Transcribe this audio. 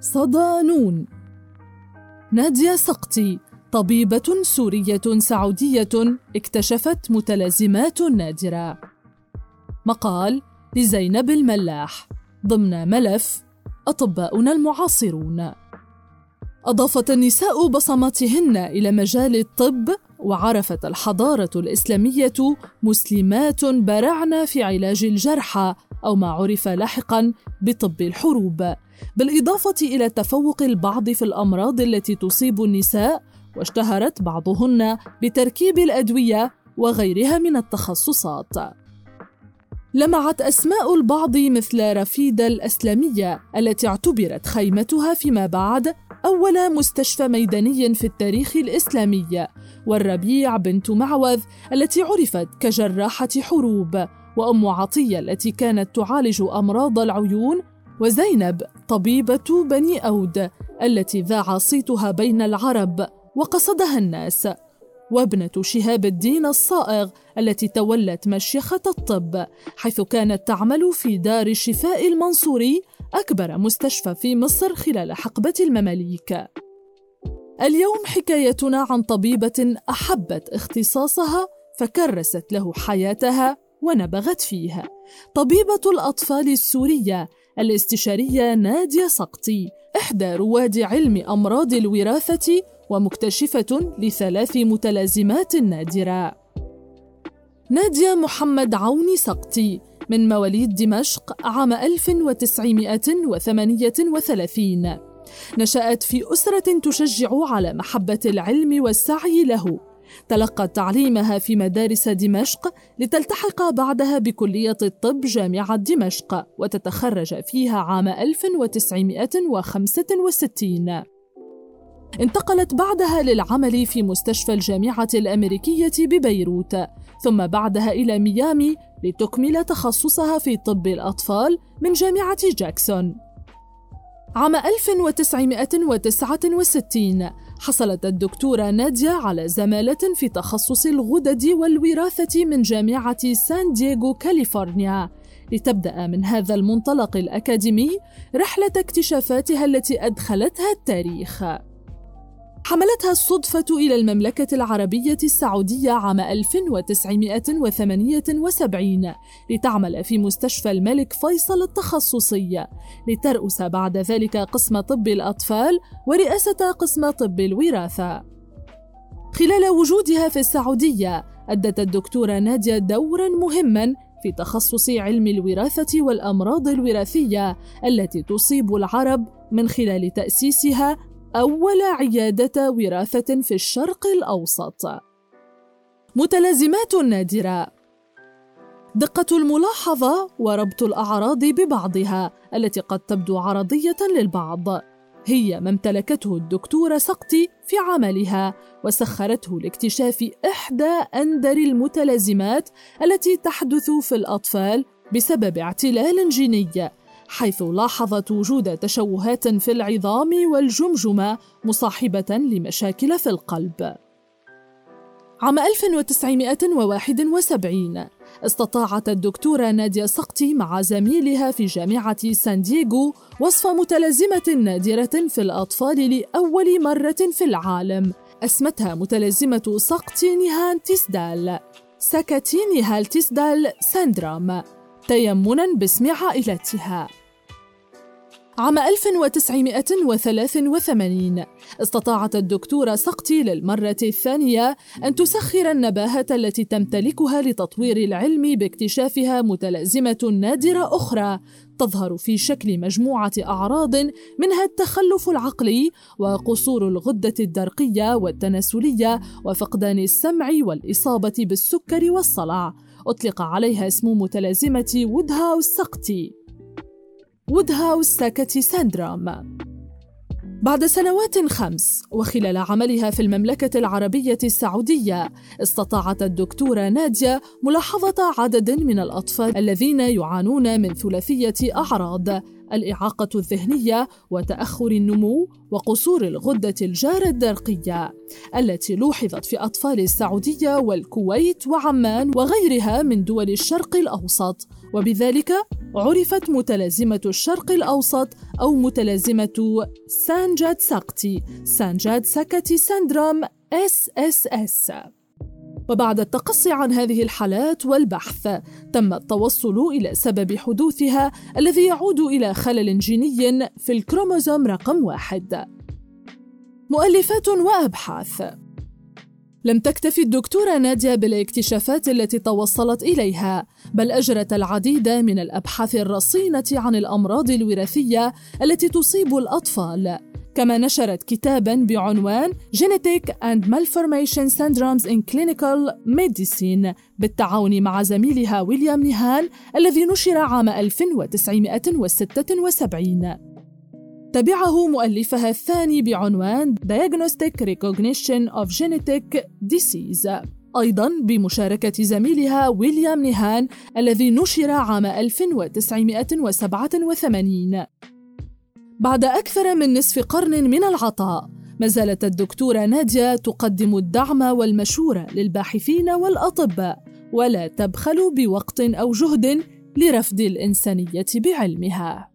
صدانون نادية سقطي طبيبة سورية سعودية اكتشفت متلازمات نادرة. مقال لزينب الملاح. ضمن ملف أطباؤنا المعاصرون. أضافت النساء بصماتهن إلى مجال الطب وعرفت الحضارة الإسلامية مسلمات برعن في علاج الجرحى. أو ما عرف لاحقا بطب الحروب. بالإضافة إلى تفوق البعض في الأمراض التي تصيب النساء واشتهرت بعضهن بتركيب الأدوية وغيرها من التخصصات. لمعت أسماء البعض مثل رفيدة الأسلامية التي اعتبرت خيمتها فيما بعد أول مستشفى ميداني في التاريخ الإسلامي والربيع بنت معوذ التي عرفت كجراحة حروب. وأم عطية التي كانت تعالج أمراض العيون وزينب طبيبة بني أود التي ذاع صيتها بين العرب وقصدها الناس وابنة شهاب الدين الصائغ التي تولت مشيخة الطب حيث كانت تعمل في دار الشفاء المنصوري أكبر مستشفى في مصر خلال حقبة المماليك. اليوم حكايتنا عن طبيبة أحبت اختصاصها فكرست له حياتها ونبغت فيها. طبيبة الأطفال السورية الاستشارية نادية سقطي إحدى رواد علم أمراض الوراثة ومكتشفة لثلاث متلازمات نادرة. نادية محمد عوني سقطي من مواليد دمشق عام 1938 نشأت في أسرة تشجع على محبة العلم والسعي له تلقت تعليمها في مدارس دمشق لتلتحق بعدها بكلية الطب جامعة دمشق وتتخرج فيها عام 1965 انتقلت بعدها للعمل في مستشفى الجامعة الأمريكية ببيروت ثم بعدها إلى ميامي لتكمل تخصصها في طب الأطفال من جامعة جاكسون. عام 1969 حصلت الدكتورة نادية على زمالة في تخصص الغدد والوراثة من جامعة سان دييغو كاليفورنيا. لتبدأ من هذا المنطلق الأكاديمي رحلة اكتشافاتها التي أدخلتها التاريخ. حملتها الصدفة إلى المملكة العربية السعودية عام 1978 لتعمل في مستشفى الملك فيصل التخصصي لترأس بعد ذلك قسم طب الأطفال ورئاسة قسم طب الوراثة. خلال وجودها في السعودية أدت الدكتورة نادية دورا مهما في تخصص علم الوراثة والأمراض الوراثية التي تصيب العرب من خلال تأسيسها أول عيادة وراثة في الشرق الأوسط. متلازمات نادرة. دقة الملاحظة وربط الأعراض ببعضها التي قد تبدو عرضية للبعض. هي ما امتلكته الدكتورة سقطي في عملها وسخرته لاكتشاف إحدى أندر المتلازمات التي تحدث في الأطفال بسبب اعتلال جيني. حيث لاحظت وجود تشوهات في العظام والجمجمة مصاحبة لمشاكل في القلب. عام 1971 استطاعت الدكتورة نادية سقطي مع زميلها في جامعة سان دييغو وصف متلازمة نادرة في الأطفال لأول مرة في العالم. أسمتها متلازمة سقطي نيهان تيسدال. سكتي نيهال تيسدال سندروم تيمنا باسم عائلتها. عام 1983 استطاعت الدكتورة سقطي للمرة الثانية أن تسخر النباهة التي تمتلكها لتطوير العلم باكتشافها متلازمة نادرة أخرى تظهر في شكل مجموعة أعراض منها التخلف العقلي وقصور الغدة الدرقية والتناسلية وفقدان السمع والإصابة بالسكر والصلع. أطلق عليها اسم متلازمة وودهاوس سقطي. وودهاوس ساكتي ساندروم بعد سنوات خمس وخلال عملها في المملكة العربية السعودية استطاعت الدكتورة نادية ملاحظة عدد من الأطفال الذين يعانون من ثلاثية أعراض الإعاقة الذهنية وتأخر النمو وقصور الغدة الجارة الدرقية التي لوحظت في أطفال السعودية والكويت وعمان وغيرها من دول الشرق الأوسط. وبذلك عرفت متلازمة الشرق الأوسط أو متلازمة سانجاد سقطي سانجاد سقطي syndrome SSS وبعد التقصي عن هذه الحالات والبحث تم التوصل إلى سبب حدوثها الذي يعود إلى خلل جيني في الكروموزوم رقم واحد. مؤلفات وأبحاث. لم تكتفي الدكتورة نادية بالاكتشافات التي توصلت إليها، بل أجرت العديد من الأبحاث الرصينة عن الأمراض الوراثية التي تصيب الأطفال، كما نشرت كتابا بعنوان Genetic and Malformation Syndromes in Clinical Medicine بالتعاون مع زميلها ويليام نيهان الذي نشر عام 1976 تبعه مؤلفها الثاني بعنوان Diagnostic Recognition of Genetic Disease. أيضا بمشاركة زميلها ويليام نيهان الذي نشر عام 1987 بعد أكثر من نصف قرن من العطاء ما زالت الدكتورة نادية تقدم الدعم والمشورة للباحثين والأطباء ولا تبخل بوقت أو جهد لرفض الإنسانية بعلمها.